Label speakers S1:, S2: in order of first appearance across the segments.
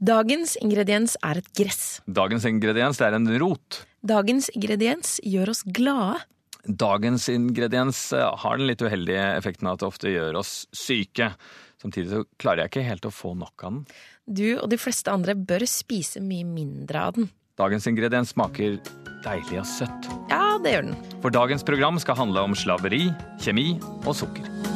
S1: Dagens ingrediens er et gress.
S2: Dagens ingrediens er en rot.
S1: Dagens ingrediens gjør oss glade.
S2: Dagens ingrediens eh, har den litt uheldige effekten at det ofte gjør oss syke. Samtidig så klarer jeg ikke helt å få nok av den.
S1: Du og de fleste andre bør spise mye mindre av den.
S2: Dagens ingrediens smaker deilig og søtt.
S1: Ja, det gjør den.
S2: For dagens program skal handle om slaveri, kjemi og sukker.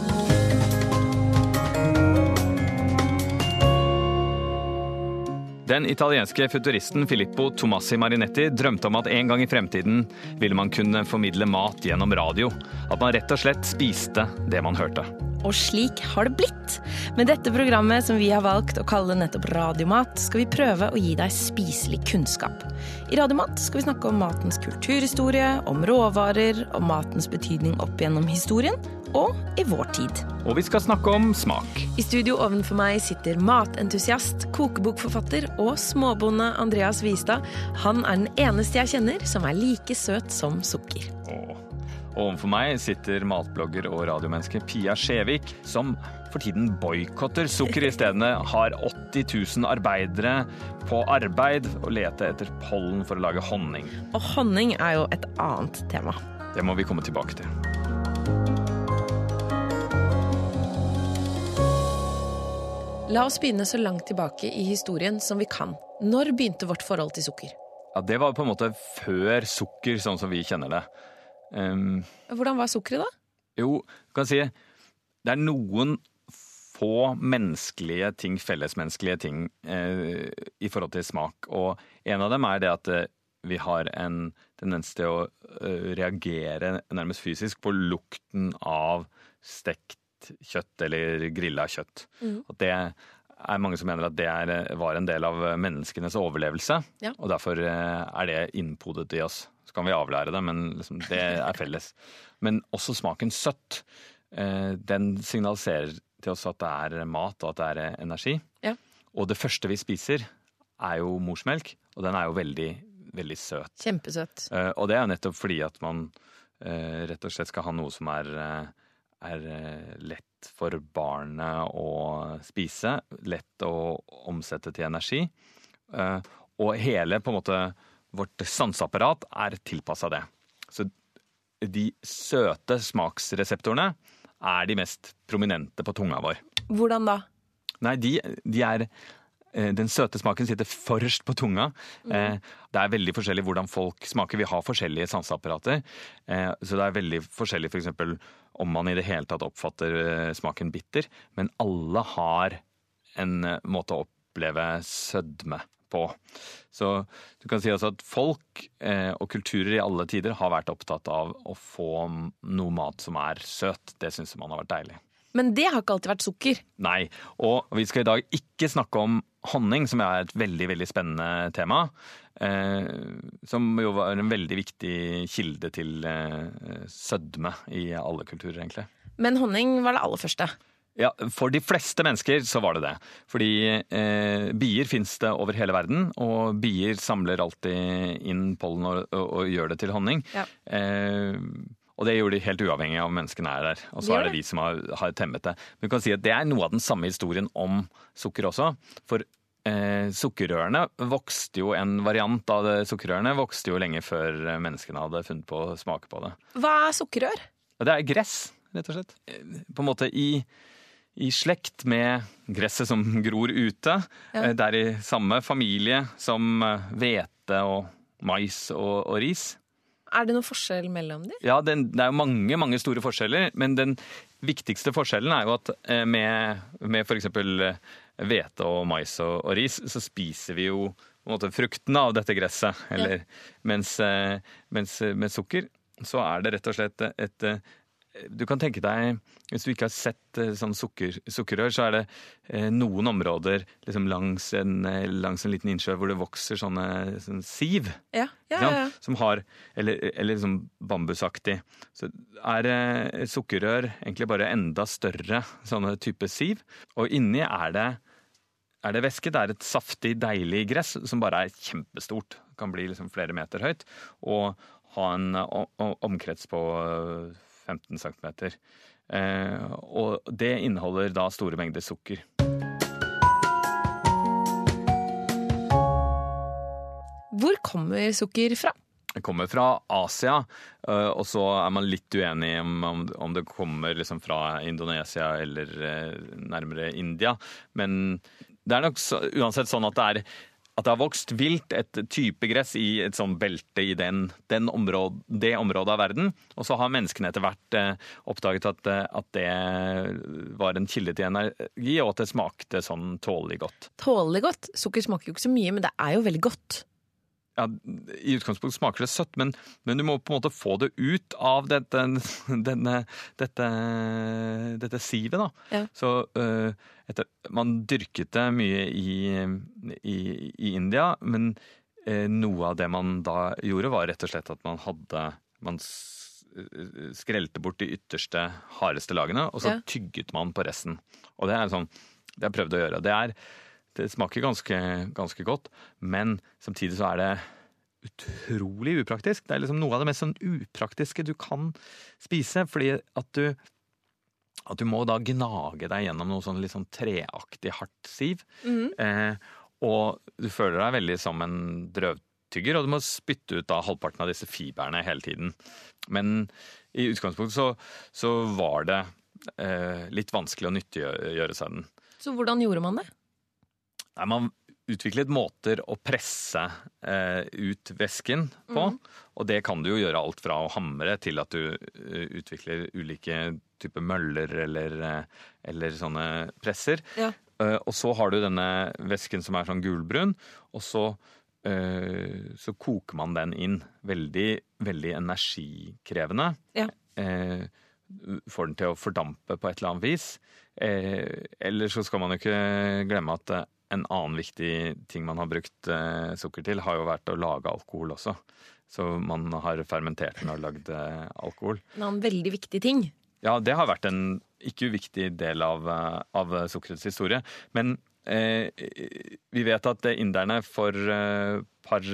S2: Den italienske futuristen Filippo Tomassi Marinetti drømte om at en gang i fremtiden ville man kunne formidle mat gjennom radio. At man rett og slett spiste det man hørte.
S1: Og slik har det blitt. Med dette programmet som vi har valgt å kalle nettopp Radiomat, skal vi prøve å gi deg spiselig kunnskap. I Radiomat skal vi snakke om matens kulturhistorie, om råvarer, om matens betydning opp gjennom historien, og i vår tid.
S2: Og vi skal snakke om smak.
S1: I studio ovenfor meg sitter matentusiast, kokebokforfatter og småbonde Andreas Vistad. Han er den eneste jeg kjenner som er like søt som sukker.
S2: Og Overfor meg sitter matblogger og radiomenneske Pia Skjevik, som for tiden boikotter sukker i stedene, har 80 000 arbeidere på arbeid og leter etter pollen for å lage honning.
S1: Og honning er jo et annet tema.
S2: Det må vi komme tilbake til.
S1: La oss begynne så langt tilbake i historien som vi kan. Når begynte vårt forhold til sukker?
S2: Ja, Det var på en måte før sukker, sånn som vi kjenner det. Um,
S1: Hvordan var sukkeret, da?
S2: jo, du kan si det er noen få menneskelige ting, fellesmenneskelige ting, eh, i forhold til smak. Og en av dem er det at eh, vi har en tendens til å eh, reagere nærmest fysisk på lukten av stekt kjøtt eller grilla kjøtt. Og det er mange som mener at det er, var en del av menneskenes overlevelse.
S1: Ja.
S2: Og derfor eh, er det innpodet i oss. Så kan vi avlære det, men liksom, det er felles. Men også smaken søtt. eh, Den signaliserer til oss at det er mat og at det er energi.
S1: Ja.
S2: Og det første vi spiser, er jo morsmelk, og den er jo veldig, veldig søt.
S1: Kjempesøt.
S2: Eh, Og det er nettopp fordi at man eh, rett og slett skal ha noe som er, eh, er eh, lett for barnet å spise. Lett å omsette til energi. Eh, Og hele på en måte vårt sanseapparat er tilpassa det. Så de søte smaksreseptorene er de mest prominente på tunga vår.
S1: Hvordan da?
S2: Nei, de, de er eh, Den søte smaken sitter forrest på tunga. Mm. Det er veldig forskjellig hvordan folk smaker. Vi har forskjellige sanseapparater. Så det er veldig forskjellig f.eks. For om man i det hele tatt oppfatter eh, smaken bitter. Men alle har en eh, måte å oppleve sødme på. Så du kan si altså at folk eh, og kulturer i alle tider har vært opptatt av å få noe mat som er søt. Det syns man har vært deilig.
S1: Men det har ikke alltid vært sukker.
S2: Nei, og vi skal i dag ikke snakke om honning, som er et veldig veldig spennende tema. Eh, som jo var en veldig viktig kilde til eh, sødme i alle kulturer, egentlig.
S1: Men honning var det aller første.
S2: Ja, For de fleste mennesker så var det det. Fordi eh, bier fins det over hele verden, og bier samler alltid inn pollen og, og, og gjør det til honning.
S1: Ja.
S2: Eh, og det gjorde de helt uavhengig av om menneskene er der. Og så er det vi som har, har temmet det. Men du kan si at det er noe av den samme historien om sukker også. For eh, sukkerrørene vokste jo en variant av det sukkerrørene vokste jo lenge før eh, menneskene hadde funnet på å smake på det.
S1: Hva er sukkerrør?
S2: Det er gress, rett og slett. På en måte i, i slekt med gresset som gror ute.
S1: Ja.
S2: Eh, Det er i samme familie som eh, hvete og mais og, og ris.
S1: Er det noen forskjell mellom dem?
S2: Ja, den, det er jo mange, mange store forskjeller, men den viktigste forskjellen er jo at eh, med, med f.eks. hvete og mais og, og ris, så spiser vi jo på en måte fruktene av dette gresset. Eller, mens, eh, mens med sukker så er det rett og slett et, eh, Du kan tenke deg, hvis du ikke har sett eh, sånn sukker, sukkerrør, så er det eh, noen områder liksom langs, en, eh, langs en liten innsjø hvor det vokser sånne, sånne siv.
S1: Ja, ja, ja,
S2: ja. Som har, eller, eller liksom bambusaktig. Så er eh, sukkerrør egentlig bare enda større sånne type siv. Og inni er det, er det væske. Det er et saftig, deilig gress som bare er kjempestort. Kan bli liksom flere meter høyt. Og ha en omkrets på eh, 15 cm. Eh, og det inneholder da store mengder sukker.
S1: Hvor kommer sukker fra?
S2: Det kommer fra Asia, eh, og så er man litt uenig om, om det kommer liksom fra Indonesia eller eh, nærmere India. Men det er nok så, uansett sånn at det er at det har vokst vilt et type gress i et sånt belte i den, den område, det området av verden. Og så har menneskene etter hvert eh, oppdaget at, eh, at, det var en kilde til energi, og at det smakte sånn tålelig godt.
S1: Tålelig godt? Sukker smaker jo ikke så mye, men det er jo veldig godt
S2: ja, I utgangspunktet smaker det søtt, men, men, du må på en måte få det ut av dette, denne, dette, dette sivet. da. Ja. Så uh, etter, Man dyrket det mye i, i, i India, men uh, noe av det man da gjorde, var rett og slett at man hadde Man skrelte bort de ytterste, hardeste lagene, og så ja. tygget man på resten. Og det er sånn Det har jeg prøvd å gjøre. Det er det smaker ganske, ganske, godt, men samtidig så er det utrolig upraktisk. Det er liksom noe av det mest sånn upraktiske du kan spise, fordi at du at du må da gnage deg gjennom noe sånn litt sånn treaktig hardt siv. Mm. Eh, og du føler deg veldig som en drøvtygger, og du må spytte ut da halvparten av disse fiberne hele tiden. Men i utgangspunktet så, så var det eh, litt vanskelig å nyttiggjøre seg den.
S1: Så hvordan gjorde man det?
S2: Nei, man utviklet måter å presse eh, ut væsken på. Mm. Og det kan du jo gjøre alt fra å hamre til at du uh, utvikler ulike typer møller eller, uh, eller sånne presser. Ja. Uh, og så har du denne væsken som er sånn gulbrun, og så, så koker man den inn. Veldig, veldig energikrevende. Ja. får den til å fordampe på et eller annet vis. eller så skal man jo ikke glemme at en annen viktig ting man har brukt eh, sukker til, har jo vært å lage alkohol også. Så man har fermentert den og lagd eh, alkohol.
S1: En annen veldig viktig ting.
S2: Ja, det har vært en ikke uviktig del av, eh, av sukkerets historie. Men eh, vi vet at inderne for eh, par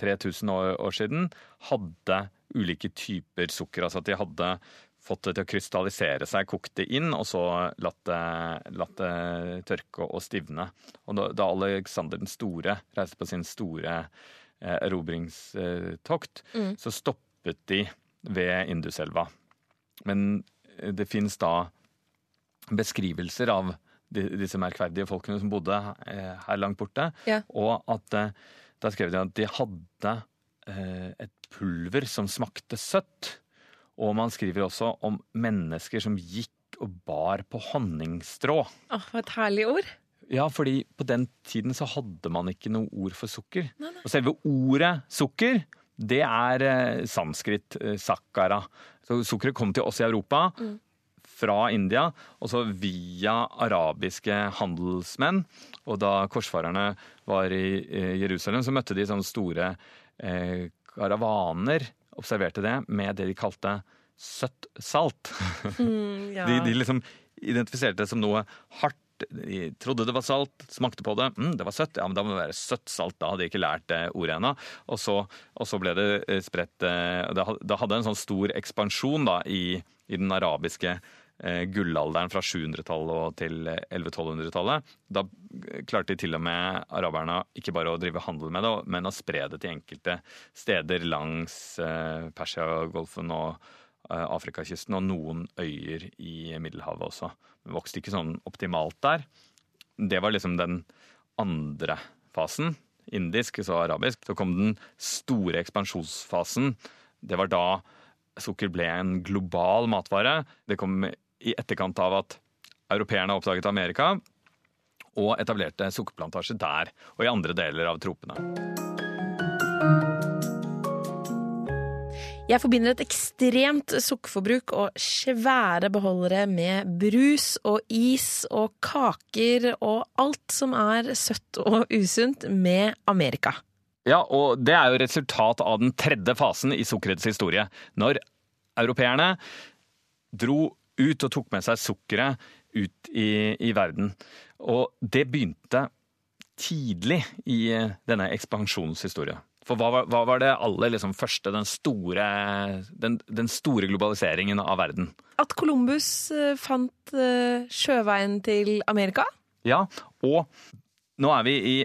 S2: 3000 år, år siden hadde ulike typer sukker. Altså at de hadde fått det til å krystallisere seg, kokt det inn, og så latt det, latt det tørke og stivne. Og da, da, Alexander den store reiste på sin store eh, erobringstokt, mm. så stoppet de ved Induselva. Men eh, det fins da beskrivelser av de, disse merkverdige folkene som bodde eh, her langt borte, ja. og at eh, da skrev de at de hadde eh, et pulver som smakte søtt. Og man skriver også om mennesker som gikk og bar på honningstrå.
S1: Åh, oh, Et herlig ord.
S2: Ja, fordi på den tiden så hadde man ikke noe ord for sukker. Nei, nei. Og selve ordet sukker, det er eh, sanskrit, eh, sakkara. Så sukkeret kom til oss i Europa. Mm. Fra India, og så via arabiske handelsmenn. Og da korsfarerne var i eh, Jerusalem, så møtte de sånne store eh, karavaner observerte det med det de kalte søtt salt. Mm, ja. de, de, liksom identifiserte det som noe hardt. De trodde det var salt, smakte på det. Mm, det var søtt. Ja, men da må det være søtt salt. Da hadde de ikke lært det ordet ennå. Og, og, så ble det eh, spredt eh, Det hadde en sånn stor ekspansjon da i, i den arabiske Eh, gullalderen fra 700-tallet til 1100-1200-tallet. Da klarte de til og med araberne ikke bare å drive handel med det, men å spre det til enkelte steder langs eh, Persiagolfen og eh, Afrikakysten, og noen øyer i Middelhavet også. Det vokste ikke sånn optimalt der. Det var liksom den andre fasen. Indisk, så arabisk. Så kom den store ekspansjonsfasen. Det var da sukker ble en global matvare. Det kom i etterkant av at europeerne oppdaget Amerika og etablerte sukkerplantasjer der og i andre deler av tropene.
S1: Jeg forbinder et ekstremt sukkerforbruk og svære beholdere med brus og is og kaker og alt som er søtt og usunt, med Amerika.
S2: Ja, og det er jo resultat av den tredje fasen i sukkerets historie. Når europeerne dro ut og tok med seg sukkeret ut i, i verden. Og det begynte tidlig i eh, denne ekspansjonshistorien. For hva, hva, var det aller liksom, første, den store, den, den store, globaliseringen av verden?
S1: At Columbus uh, fant uh, sjøveien til Amerika?
S2: Ja, og nå er vi i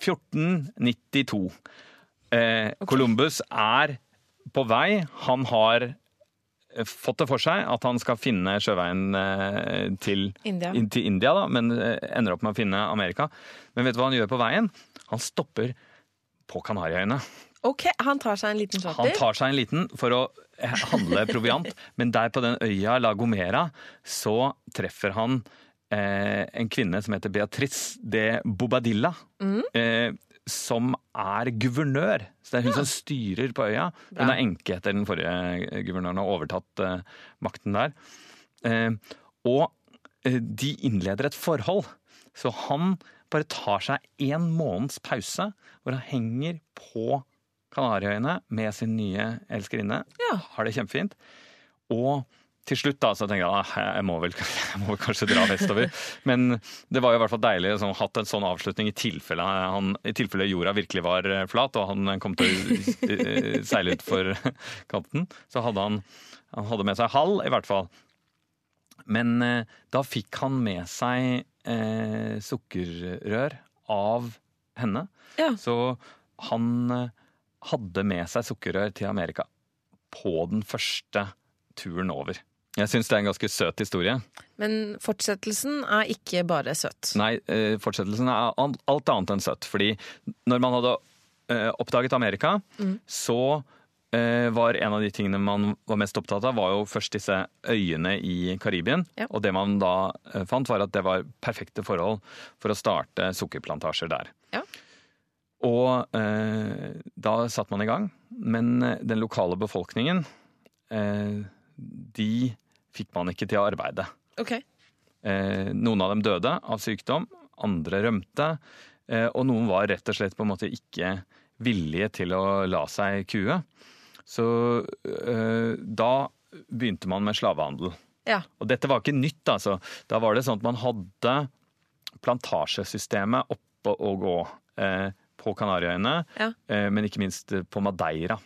S2: 1492. Eh, Columbus er på vei. Han har eh, fått det for seg at han skal finne sjøveien eh, til
S1: India.
S2: til India, da, men eh, ender opp med å finne Amerika. Men vet du hva han gjør på veien? Han stopper på Kanariøyene.
S1: Ok, Han tar seg en liten
S2: Han tar seg en liten for å eh, handle proviant, men der på den øya La Gomera så treffer han eh, en kvinne som heter Beatrice de Bobadilla. Eh, som er guvernør. Så det er hun som styrer på øya. Hun er enke etter den forrige guvernøren og har overtatt uh, makten der. Uh, og uh, de innleder et forhold. Så han bare tar seg en måneds pause hvor han henger på Kanariøyene med sin nye elskerinne.
S1: Ja.
S2: Har det kjempefint. Og til slutt da, så tenker jeg at jeg må vel jeg må vel kanskje dra vestover. Men det var jo i hvert fall deilig å ha hatt en sånn avslutning i tilfelle, han, i tilfelle jorda virkelig var eh, flat og han kom til å eh, seile utfor kanten. Så hadde han, han hadde med seg halv, i hvert fall. Men eh, da fikk han med seg eh, sukkerrør av henne.
S1: Ja.
S2: Så han hadde med seg sukkerrør til Amerika på den første turen over. Jeg syns det er en ganske søt historie.
S1: Men fortsettelsen er ikke bare søt.
S2: Nei, eh, fortsettelsen er alt annet enn søt. Fordi når man hadde eh, oppdaget Amerika, så eh, var en av de tingene man var mest opptatt av, var jo først disse øyene i Karibien.
S1: Ja.
S2: Og det man da fant, var at det var perfekte forhold for å starte sukkerplantasjer der.
S1: Ja.
S2: Og eh, da satte man i gang. Men den lokale befolkningen, eh, de fikk man ikke til å arbeide.
S1: Okay.
S2: Eh, noen av dem døde av sykdom, andre rømte, eh, og noen var rett og slett på en måte ikke villige til å la seg kue. Så eh, da begynte man med slavehandel.
S1: Ja.
S2: Og dette var ikke nytt, altså. Da var det sånn at man hadde plantasjesystemet oppe og gå eh, på Kanariøyene,
S1: Ja.
S2: eh, men ikke minst på Madeira.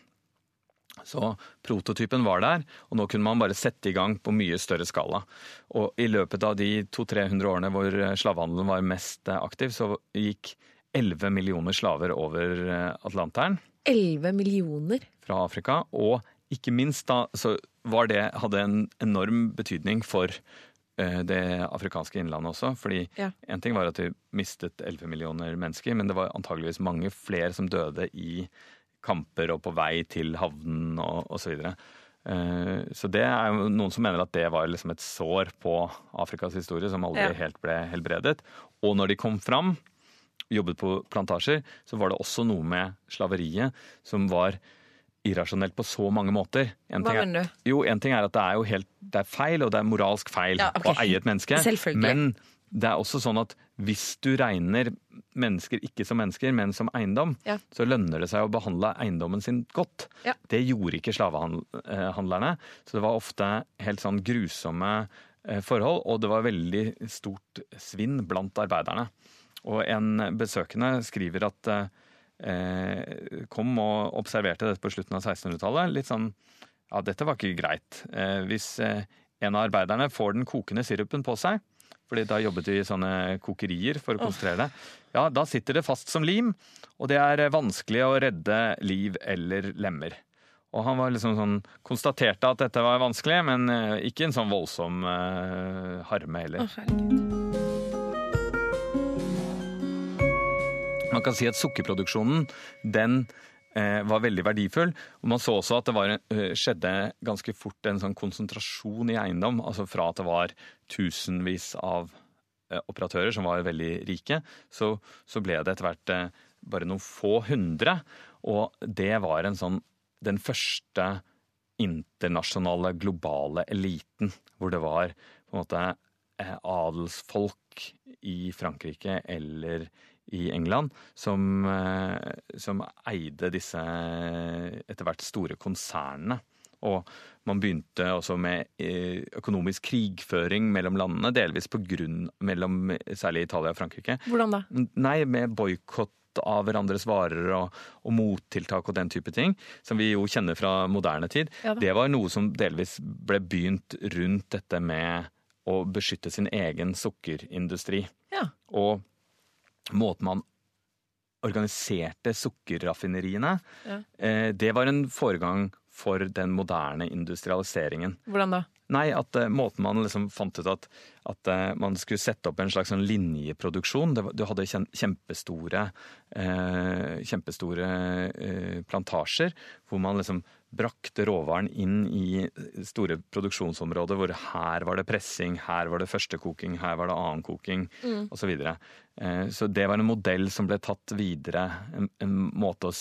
S2: Så prototypen var der, og nå kunne man bare sette i gang på mye større skala. Og i løpet av de 200-300 årene hvor eh, slavehandelen var mest eh, aktiv, så gikk 11 millioner slaver over eh, Atlanteren
S1: 11 millioner.
S2: fra Afrika. Og ikke minst da, så var det, hadde en enorm betydning for det afrikanske innlandet også. Fordi
S1: Ja.
S2: en ting var at vi mistet 11 millioner mennesker, men det var antageligvis mange flere som døde i kamper og på vei til havnen og osv. Så, videre. Eh, så det er jo noen som mener at det var liksom et sår på Afrikas historie som aldri
S1: Ja.
S2: helt ble helbredet. Og når de kom fram, jobbet på plantasjer, så var det også noe med slaveriet som var irrasjonelt på så mange måter. En
S1: Hva
S2: ting er-
S1: mener du?
S2: Jo, en ting er at det er jo helt det er feil, og det er moralsk feil
S1: Ja, okay.
S2: å eie et menneske. Men det er også sånn at hvis du regner mennesker ikke som mennesker, men som eiendom,
S1: Ja.
S2: så lønner det seg å behandle eiendommen sin godt.
S1: Ja.
S2: Det gjorde ikke slavehandlerne. Så det var ofte helt sånn grusomme eh, forhold, og det var veldig stort svinn blant arbeiderne. Og en besøkende skriver at eh, kom og observerte dette på slutten av 1600-tallet. Litt sånn ja, dette var ikke greit. Eh, hvis eh, en av arbeiderne får den kokende sirupen på seg, fordi da jobbet vi i sånne kokerier for å konsentrere deg. ja, da sitter det fast som lim, og det er eh, vanskelig å redde liv eller lemmer. Og han var liksom sånn, konstaterte at dette var vanskelig, men eh, ikke en sånn voldsom uh, harme heller. Man kan si at sukkerproduksjonen den var veldig verdifull. Og man så også at det var, eh, skjedde ganske fort en sånn konsentrasjon i eiendom. Altså fra at det var tusenvis av eh, operatører som var veldig rike, så, så ble det etter hvert eh, bare noen få hundre. Og det var sånn den første internasjonale, globale eliten, hvor det var på en måte eh, adelsfolk i Frankrike eller i England som, eh, som eide disse etter hvert store konsernene. Og man begynte også med eh, økonomisk krigføring mellom landene, delvis på grunn mellom særlig Italia og Frankrike.
S1: Hvordan da?
S2: Nei, med boikott av hverandres varer og, og mottiltak og den type ting, som vi jo kjenner fra moderne tid.
S1: Ja
S2: det var noe som delvis ble begynt rundt dette med å beskytte sin egen sukkerindustri.
S1: Ja.
S2: Og måten man organiserte sukkerraffineriene,
S1: Ja.
S2: eh, det var en foregang for den moderne industrialiseringen.
S1: Hvordan da?
S2: Nei, at eh, måten man liksom fant ut at, at eh, man skulle sette opp en slags sånn linjeproduksjon var, Du hadde kjempestore, eh, kjempestore eh, plantasjer hvor man liksom brakte råvaren inn i store produksjonsområder hvor her var det pressing, her var det førstekoking, her var det annenkoking
S1: Mm.
S2: osv. Så, videre. eh, så det var en modell som ble tatt videre, en, en måte å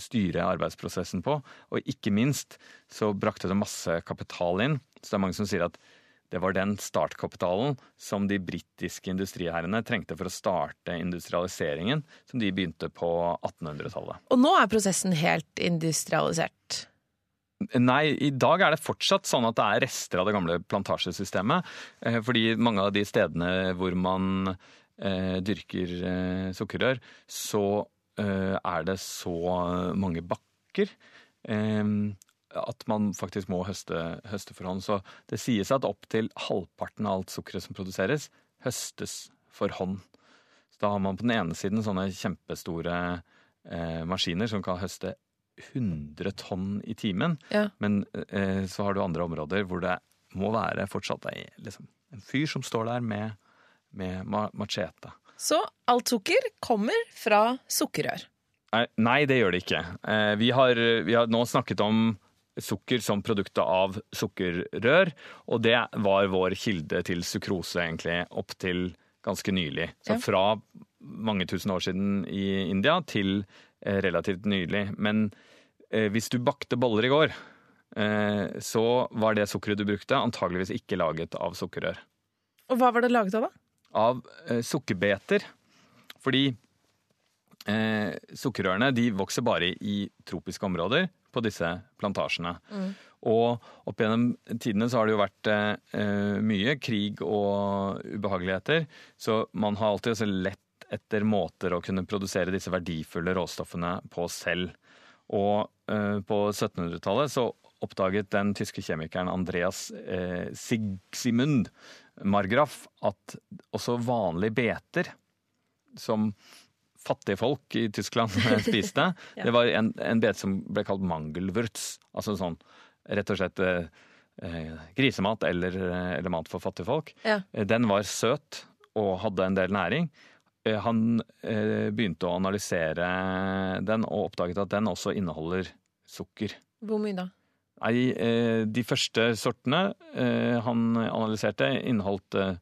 S2: styre arbeidsprosessen på. Og ikke minst så brakte det masse kapital inn. Så det er mange som sier at det var den startkapitalen som de britiske industriherrene trengte for å starte industrialiseringen, som de begynte på 1800-tallet.
S1: Og nå er prosessen helt industrialisert.
S2: Nei, i dag er det fortsatt sånn at det er rester av det gamle plantasjesystemet. eh, Fordi mange av de stedene hvor man eh, dyrker eh, sukkerrør, så er det så mange bakker at man faktisk må høste, høste for hånd. Så det sies at opptil halvparten av alt sukkeret som produseres, høstes for hånd. Så da har man på den ene siden sånne kjempestore maskiner som kan høste 100 tonn i timen.
S1: Ja.
S2: Men eh, så har du andre områder hvor det må være fortsatt ei, liksom, en fyr som står der med, med machete.
S1: Så alt sukker kommer fra sukkerrør.
S2: Nei, nei, det gjør det ikke. Eh, vi, har, vi har nå snakket om sukker som produktet av sukkerrør, og det var vår kilde til sukrose egentlig opp til ganske nylig. Så fra mange tusen år siden i India til relativt nylig. Men eh, hvis du bakte boller i går, eh, så var det sukkeret du brukte antageligvis ikke laget av sukkerrør.
S1: Og hva var det laget av, da?
S2: Av eh, sukkerbeter. Fordi eh, sukkerrørene de vokser bare i tropiske områder på disse plantasjene. Og opp gjennom tidene så har det jo vært eh, mye krig og ubehageligheter, så man har alltid også lett etter måter å kunne produsere disse verdifulle råstoffene på selv. Og eh, på 1700-tallet så oppdaget den tyske kjemikeren Andreas eh, Sigmund Margraf at også vanlige beter, som fattige folk i Tyskland spiste,
S1: Ja.
S2: det var en, en bete som ble kalt mangelwurz. Altså sånn rett og slett eh, eh, grisemat eller, eller mat for fattige folk.
S1: Ja.
S2: Eh, Den var søt og hadde en del næring. Eh, Han eh, begynte å analysere den og oppdaget at den også inneholder sukker.
S1: Hvor mye da?
S2: Nei, eh, de første sortene han analyserte, inneholdt eh,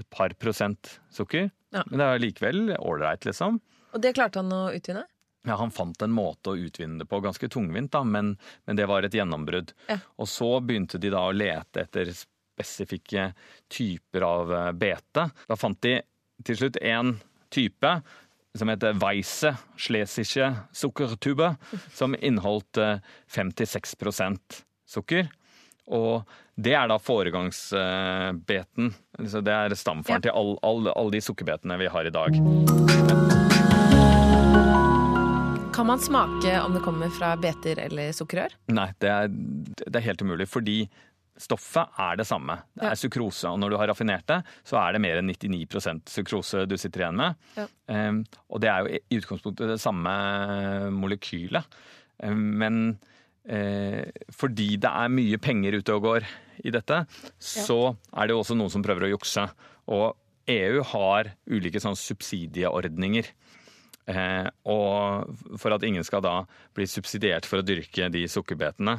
S2: et par prosent sukker.
S1: Ja.
S2: Men det er likevel ålreit, liksom.
S1: Og det klarte han å utvinne?
S2: Ja, Han fant en måte å utvinne det på, ganske tungvint, da, men, men det var et gjennombrudd.
S1: Ja.
S2: Og så begynte de da å lete etter spesifikke typer av bete. Da fant de til slutt en type som heter Weisse schlesische sukkertube, som inneholdt eh, 5-6 sukker. Og det er da foregangsbeten. Det er stamfaren til alle all, all de sukkerbetene vi har i dag.
S1: Kan man smake om det kommer fra beter eller sukkerrør?
S2: Nei, det er, det er helt umulig, fordi stoffet er det samme. Det
S1: Ja.
S2: er sukrose, og når du har raffinert det, så er det mer enn 99% sukrose du sitter igjen med.
S1: Ja.
S2: Um, og det er jo i utgangspunktet det samme molekylet. Um, men uh, fordi det er mye penger ute og går i dette, så er det jo også noen som prøver å jukse. Og EU har ulike sånn subsidieordninger. Eh, og for at ingen skal da bli subsidiert for å dyrke de sukkerbetene,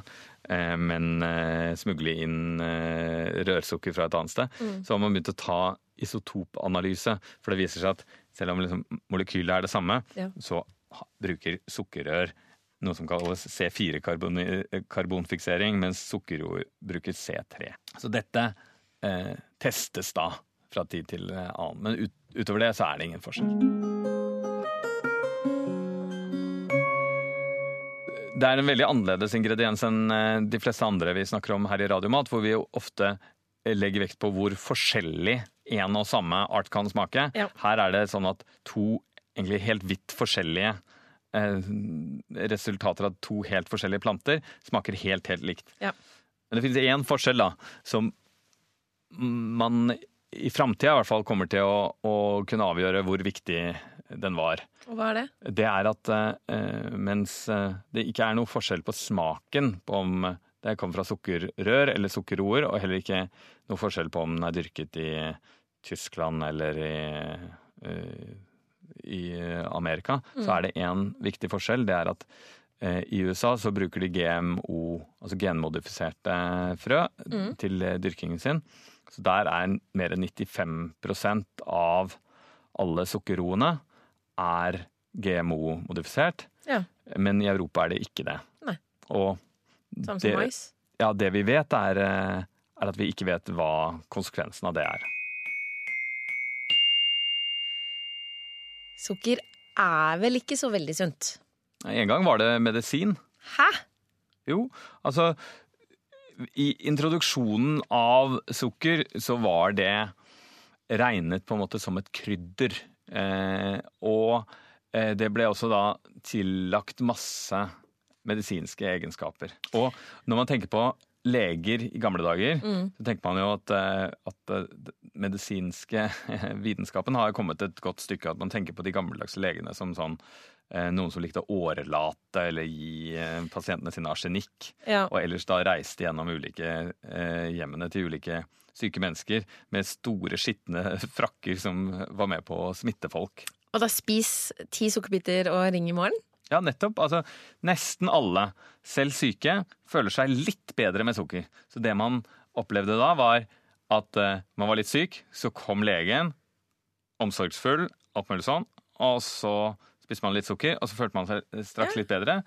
S2: eh, men eh, smugle inn rørsukker fra et annet sted, så har man begynt å ta isotopanalyse. For det viser seg at selv om liksom molekylet er det samme,
S1: Ja.
S2: så bruker sukkerrør noe som kalles C4-karbonfiksering, mens sukkerrør bruker C3. Så dette eh, testes da fra tid til annen. Men ut, utover det så er det ingen forskjell. Det er en veldig annerledes ingrediens enn eh, de fleste andre vi snakker om her i Radiomat, hvor vi jo ofte legger vekt på hvor forskjellig en og samme art kan smake.
S1: Ja.
S2: Her er det sånn at to egentlig helt vidt forskjellige eh, resultater av to helt forskjellige planter smaker helt, helt likt.
S1: Ja.
S2: Men det finnes én forskjell da, som man i framtida i hvert fall kommer til å, å kunne avgjøre hvor viktig den var.
S1: Og hva er det?
S2: Det er at eh, mens eh, det ikke er noe forskjell på smaken på om det kommer fra sukkerrør eller sukkerroer, og heller ikke noe forskjell på om den er dyrket i Tyskland eller i, eh, i Amerika, så er det én viktig forskjell. Det er at i USA så bruker de GMO, altså genmodifiserte frø, til eh, dyrkingen sin. Så der er mer enn 95% av alle sukkerroene er GMO-modifisert.
S1: Ja.
S2: Men i Europa er det ikke det.
S1: Nei.
S2: Og
S1: Samme som mais?
S2: ja, det vi vet, er, eh, er at vi ikke vet hva konsekvensen av det er.
S1: Sukker er vel ikke så veldig sunt?
S2: En gang var det medisin.
S1: Hæ?
S2: Jo, altså I introduksjonen av sukker så var det regnet på en måte som et krydder. Eh, og eh, det ble også da tillagt masse medisinske egenskaper. Og når man tenker på leger i gamle dager, så tenker man jo at, eh, at medisinske vitenskapen har kommet et godt stykke. At man tenker på de gammeldagse legene som sånn noen som likte å årelate eller gi pasientene sine arsenikk.
S1: Ja.
S2: Og ellers da reiste gjennom ulike hjemmene til ulike syke mennesker med store, skitne frakker som var med på å smitte folk.
S1: Og da spis ti sukkerbiter og ring i morgen?
S2: Ja, nettopp. Altså, nesten alle, selv syke, føler seg litt bedre med sukker. Så det man opplevde da, var at uh, man var litt syk, så kom legen, omsorgsfull, alt mulig sånn, og så spiste man litt sukker, og så følte man seg straks
S1: Ja.
S2: litt bedre.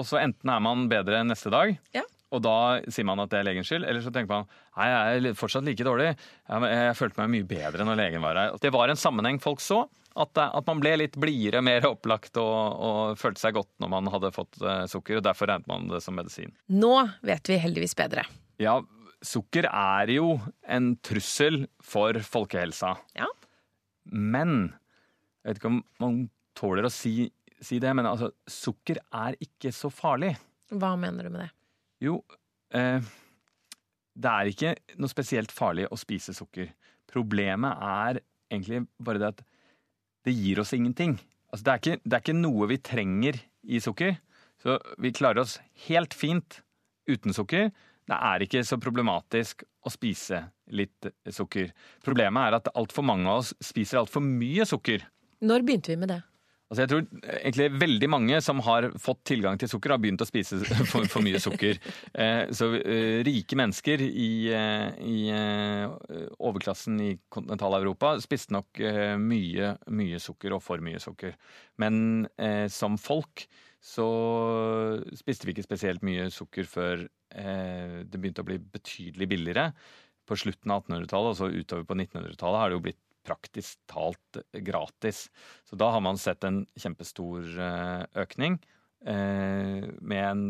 S2: Og så enten er man bedre neste dag,
S1: Ja.
S2: Og da sier man at det er legens skyld, eller så tenker man nei, jeg er fortsatt like dårlig. Jeg følte meg mye bedre når legen var her. Det var en sammenheng folk så. At, eh, at man ble litt blidere, mer opplagt og, og følte seg godt når man hadde fått eh, sukker. og Derfor regnet man det som medisin.
S1: Nå vet vi heldigvis bedre.
S2: Ja, sukker er jo en trussel for folkehelsa.
S1: Ja.
S2: Men Jeg vet ikke om man tåler å si, si det, men altså, sukker er ikke så farlig.
S1: Hva mener du med det?
S2: Jo, eh, det er ikke noe spesielt farlig å spise sukker. Problemet er egentlig bare det at det gir oss ingenting. Altså, det, er ikke, det er ikke noe vi trenger i sukker. Så vi klarer oss helt fint uten sukker. Det er ikke så problematisk å spise litt sukker. Problemet er at altfor mange av oss spiser altfor mye sukker.
S1: Når begynte vi med det?
S2: Altså jeg tror egentlig veldig mange som har fått tilgang til sukker, har begynt å spise for, for mye sukker. Eh, så eh, rike mennesker i, eh, i eh, overklassen i kontinental-Europa spiste nok eh, mye, mye sukker, og for mye sukker. Men eh, som folk så spiste vi ikke spesielt mye sukker før eh, det begynte å bli betydelig billigere. På slutten av 1800-tallet og så utover på 1900-tallet har det jo blitt praktisk talt gratis. Så da har man sett en kjempestor eh, økning eh, med en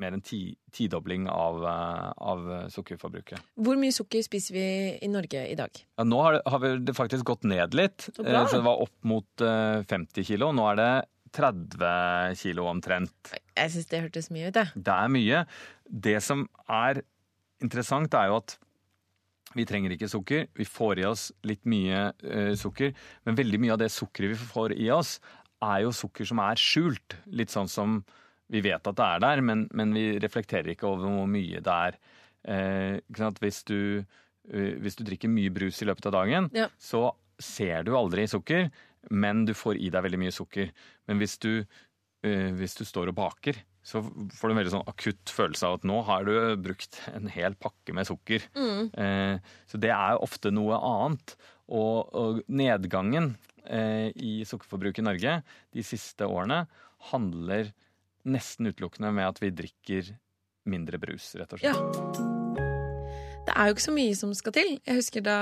S2: mer enn ti, tidobling av, eh, av sukkerforbruket.
S1: Hvor mye sukker spiser vi i Norge i dag?
S2: Ja, nå har det, har det faktisk gått ned litt.
S1: Så.
S2: Eh, Så det var opp mot eh, 50 kilo. Nå er det 30 kilo omtrent.
S1: Jeg syns det hørtes mye ut, jeg.
S2: Det er mye. Det som er interessant, er jo at vi trenger ikke sukker. Vi får i oss litt mye eh, sukker, men veldig mye av det sukkeret vi får i oss, er jo sukker som er skjult. Litt sånn som vi vet at det er der, men, men vi reflekterer ikke over hvor mye det er. Eh? Hvis, du, uh, hvis du drikker mye brus i løpet av dagen,
S1: Ja.
S2: så ser du aldri sukker, men du får i deg veldig mye sukker. Men hvis du, uh, hvis du står og baker, så får du en veldig sånn akutt følelse av at nå har du brukt en hel pakke med sukker. Eh, så det er ofte noe annet. Og, og nedgangen eh, i sukkerforbruket i Norge de siste årene handler nesten utelukkende med at vi drikker mindre brus, rett og slett.
S1: Ja. Det er jo ikke så mye som skal til. Jeg husker da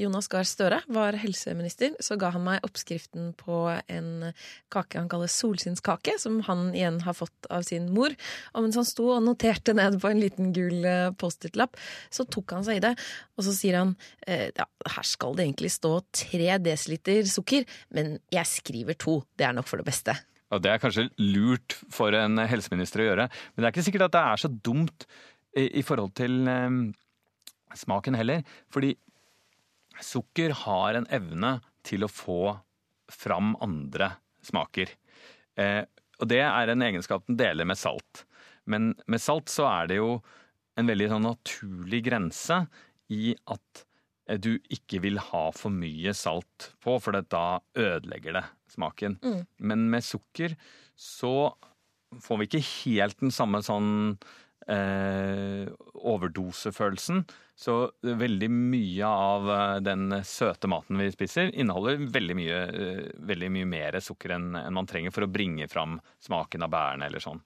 S1: Jonas Gahr Støre var helseminister, så ga han meg oppskriften på en kake han kaller solsinnskake, som han igjen har fått av sin mor. Og mens han sto og noterte ned på en liten gul eh, Post-It-lapp, så tok han seg i det, og så sier han eh, ja, her skal det egentlig stå tre desiliter sukker, men jeg skriver to. Det er nok for det beste.
S2: Og det er kanskje lurt for en helseminister å gjøre, men det er ikke sikkert at det er så dumt i, i forhold til eh, smaken heller. Fordi sukker har en evne til å få fram andre smaker. Eh, og det er en egenskap den deler med salt. Men med salt så er det jo en veldig sånn naturlig grense i at eh, du ikke vil ha for mye salt på, for da ødelegger det smaken. Mm. Men med sukker så får vi ikke helt den samme sånn eh, overdosefølelsen. Så veldig mye av eh, den søte maten vi spiser, inneholder veldig mye, eh, veldig mye mer sukker enn, man trenger for å bringe fram smaken av bærene eller sånn.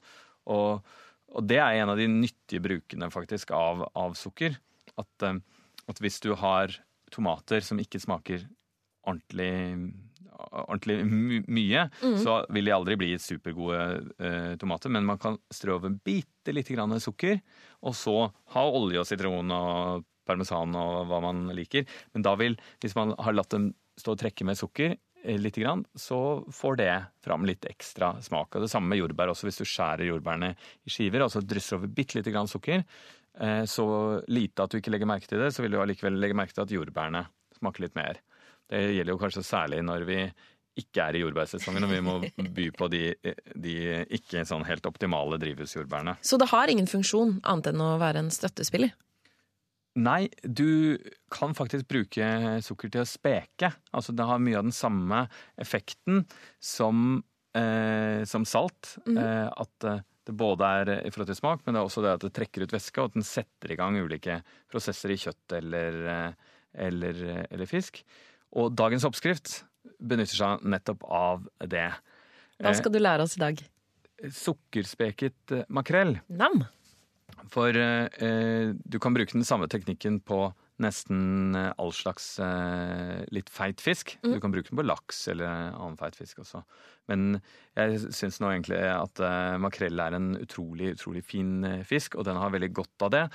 S2: Og, og det er en av de nyttige brukene faktisk av, av sukker. At, eh, at hvis du har tomater som ikke smaker ordentlig ordentlig mye, mm. så vil de aldri bli supergode eh, tomater. Men man kan strø over bitte lite grann sukker, og så ha olje og sitron og parmesan og hva man liker. Men da vil, hvis man har latt dem stå og trekke med sukker eh, litt, grann, så får det fram litt ekstra smak. Og det samme med jordbær også. Hvis du skjærer jordbærene i skiver og så drysser over bitte lite grann sukker, eh, så lite at du ikke legger merke til det, så vil du allikevel legge merke til at jordbærene smaker litt mer. Det gjelder jo kanskje særlig når vi ikke er i jordbærsesongen og vi må by på de, de ikke sånn helt optimale drivhusjordbærene.
S1: Så det har ingen funksjon annet enn å være en støttespiller?
S2: Nei, du kan faktisk bruke sukker til å speke. Altså det har mye av den samme effekten som, eh, som salt. Mm. Eh, at eh, det både er i forhold til smak, men det er også det at det trekker ut væske, og at den setter i gang ulike prosesser i kjøtt eller, eh, eller, eller fisk. Og dagens oppskrift benytter seg nettopp av det.
S1: Hva skal du lære oss i dag?
S2: Sukkerspeket eh, makrell.
S1: Nam!
S2: For eh, du kan bruke den samme teknikken på nesten eh, all slags eh, litt feit fisk. Mm. Du kan bruke den på laks eller annen feit fisk også. Men jeg syns nå egentlig at eh, makrell er en utrolig, utrolig fin eh, fisk, og den har veldig godt av det.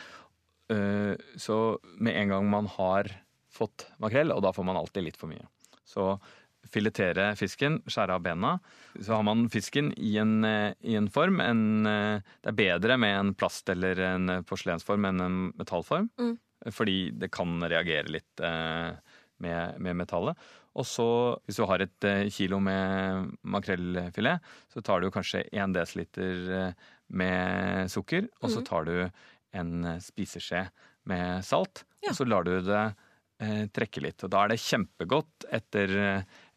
S2: så med en gang man har fått makrell, og da får man alltid litt for mye. Så filetere fisken, skjære av bena. Så har man fisken i en, i en form. En, det er bedre med en plast- eller en porselensform enn en metallform. Mm. Fordi det kan reagere litt eh, med, med, metallet. Og så, hvis du har et eh, kilo med makrellfilet, så tar du kanskje 1 dl eh, med sukker, og så mm. tar du en spiseskje med salt. Ja. Og så lar du det eh, trekke litt. Og da er det kjempegodt etter,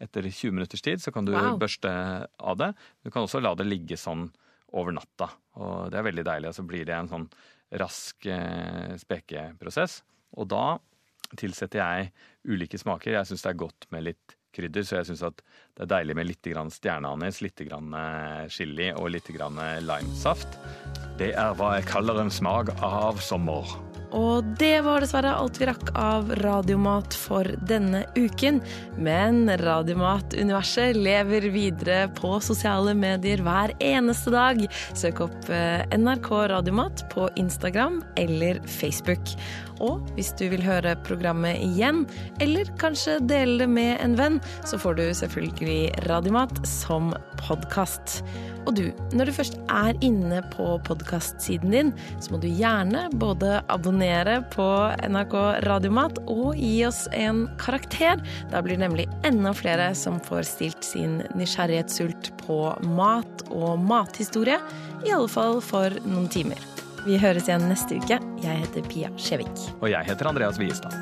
S2: etter 20 minutters tid, så kan du wow. børste av det. Du kan også la det ligge sånn over natta, og det er veldig deilig. Og så blir det en sånn rask eh, spekeprosess. Og da tilsetter jeg ulike smaker. Jeg syns det er godt med litt krydder, så jeg syns det er deilig med litt stjerneanis, litt eh, chili og litt limesaft. Det er hva jeg kaller en smak av sommer.
S1: Og det var dessverre alt vi rakk av Radiomat for denne uken. Men Radiomat-universet lever videre på sosiale medier hver eneste dag. Søk opp eh, NRK Radiomat på Instagram eller Facebook. Og hvis du vil høre programmet igjen, eller kanskje dele det med en venn, så får du selvfølgelig Radiomat som podkast. Og du, når du først er inne på podkastsiden din, så må du gjerne både abonnere på NRK Radiomat og gi oss en karakter. Da blir det nemlig enda flere som får stilt sin nysgjerrighetssult på mat og mathistorie. I alle fall for noen timer. Vi høres igjen neste uke. Jeg heter Pia Skjevik.
S2: Og jeg heter Andreas Wiestad.